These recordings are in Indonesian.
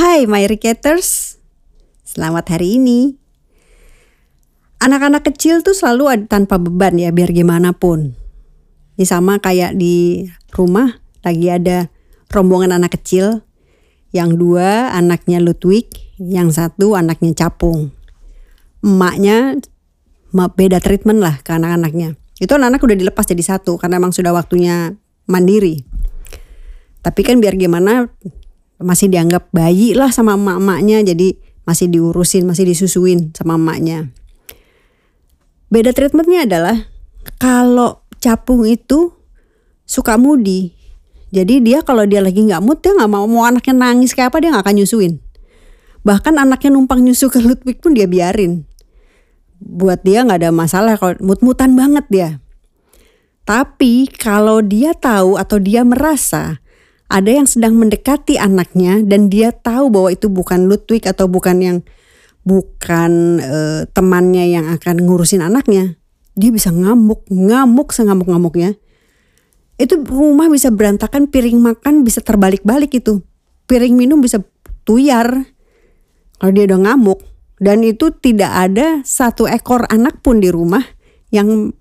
Hai my Ricketers, selamat hari ini. Anak-anak kecil tuh selalu ada tanpa beban ya biar gimana pun. Ini sama kayak di rumah lagi ada rombongan anak kecil. Yang dua anaknya Ludwig, yang satu anaknya Capung. Emaknya beda treatment lah ke anak-anaknya. Itu anak-anak udah dilepas jadi satu karena emang sudah waktunya mandiri. Tapi kan biar gimana masih dianggap bayi lah sama emak-emaknya jadi masih diurusin, masih disusuin sama emaknya. Beda treatmentnya adalah kalau capung itu suka mudi. Jadi dia kalau dia lagi nggak mood dia nggak mau mau anaknya nangis kayak apa dia nggak akan nyusuin. Bahkan anaknya numpang nyusu ke Ludwig pun dia biarin. Buat dia nggak ada masalah kalau mut-mutan banget dia. Tapi kalau dia tahu atau dia merasa ada yang sedang mendekati anaknya dan dia tahu bahwa itu bukan Ludwig atau bukan yang bukan e, temannya yang akan ngurusin anaknya, dia bisa ngamuk, ngamuk sengamuk-ngamuknya itu rumah bisa berantakan, piring makan bisa terbalik-balik itu. Piring minum bisa tuyar kalau dia udah ngamuk. Dan itu tidak ada satu ekor anak pun di rumah yang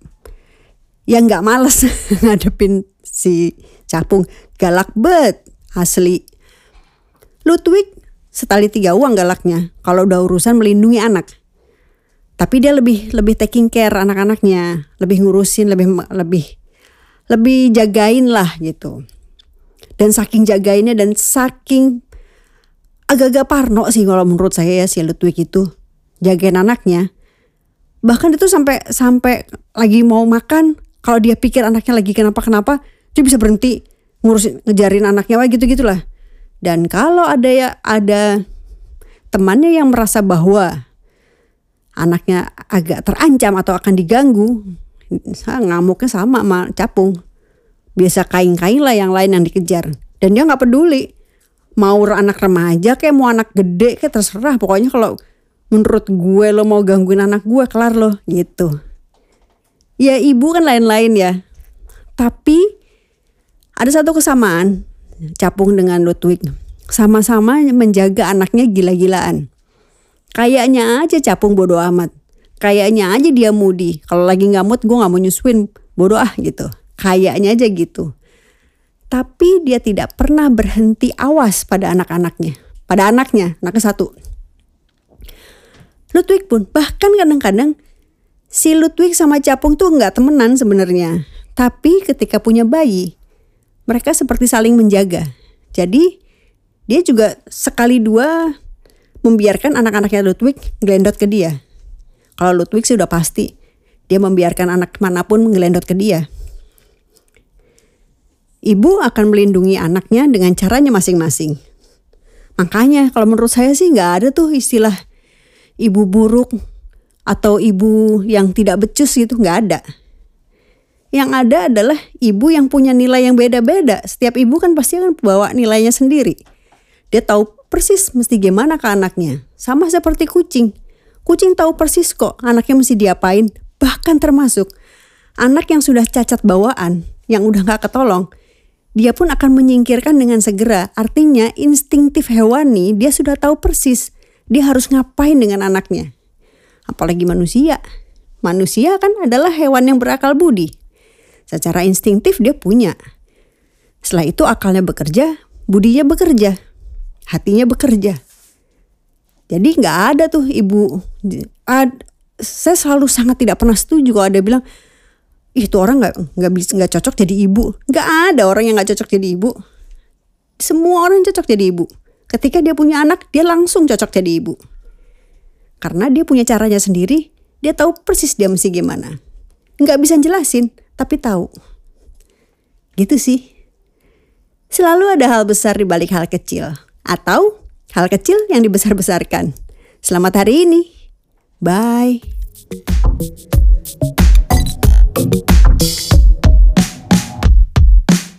yang nggak males ngadepin si capung galak bet asli. Ludwig setali tiga uang galaknya kalau udah urusan melindungi anak. Tapi dia lebih lebih taking care anak-anaknya, lebih ngurusin, lebih lebih lebih jagain lah gitu. Dan saking jagainnya dan saking agak-agak parno sih kalau menurut saya ya si Ludwig itu jagain anaknya. Bahkan itu sampai sampai lagi mau makan kalau dia pikir anaknya lagi kenapa-kenapa dia bisa berhenti ngurusin ngejarin anaknya wah gitu gitulah. Dan kalau ada ya ada temannya yang merasa bahwa anaknya agak terancam atau akan diganggu, ngamuknya sama sama capung. Biasa kain-kain lah yang lain yang dikejar. Dan dia nggak peduli. Mau anak remaja kayak mau anak gede kayak terserah. Pokoknya kalau menurut gue lo mau gangguin anak gue kelar lo gitu. Ya ibu kan lain-lain ya. Tapi ada satu kesamaan Capung dengan Ludwig. Sama-sama menjaga anaknya gila-gilaan. Kayaknya aja Capung bodoh amat. Kayaknya aja dia mudi kalau lagi nggak mood gue nggak mau nyusuin. Bodoh ah gitu. Kayaknya aja gitu. Tapi dia tidak pernah berhenti awas pada anak-anaknya. Pada anaknya anaknya satu. Ludwig pun bahkan kadang-kadang si Ludwig sama Capung tuh nggak temenan sebenarnya. Tapi ketika punya bayi mereka seperti saling menjaga jadi dia juga sekali dua membiarkan anak-anaknya Ludwig gelendot ke dia kalau Ludwig sih udah pasti dia membiarkan anak mana pun menggelendot ke dia. Ibu akan melindungi anaknya dengan caranya masing-masing. Makanya kalau menurut saya sih nggak ada tuh istilah ibu buruk atau ibu yang tidak becus gitu nggak ada. Yang ada adalah ibu yang punya nilai yang beda-beda. Setiap ibu kan pasti akan bawa nilainya sendiri. Dia tahu persis mesti gimana ke anaknya. Sama seperti kucing Kucing tahu persis kok anaknya mesti diapain, bahkan termasuk anak yang sudah cacat bawaan, yang udah gak ketolong, dia pun akan menyingkirkan dengan segera. Artinya instingtif hewani dia sudah tahu persis dia harus ngapain dengan anaknya. Apalagi manusia. Manusia kan adalah hewan yang berakal budi. Secara instingtif dia punya. Setelah itu akalnya bekerja, budinya bekerja, hatinya bekerja. Jadi nggak ada tuh ibu. Ad, saya selalu sangat tidak pernah setuju kalau ada bilang itu orang nggak nggak bisa nggak cocok jadi ibu. Nggak ada orang yang nggak cocok jadi ibu. Semua orang cocok jadi ibu. Ketika dia punya anak, dia langsung cocok jadi ibu. Karena dia punya caranya sendiri, dia tahu persis dia mesti gimana. Nggak bisa jelasin, tapi tahu. Gitu sih. Selalu ada hal besar di balik hal kecil. Atau Hal kecil yang dibesar-besarkan. Selamat hari ini. Bye.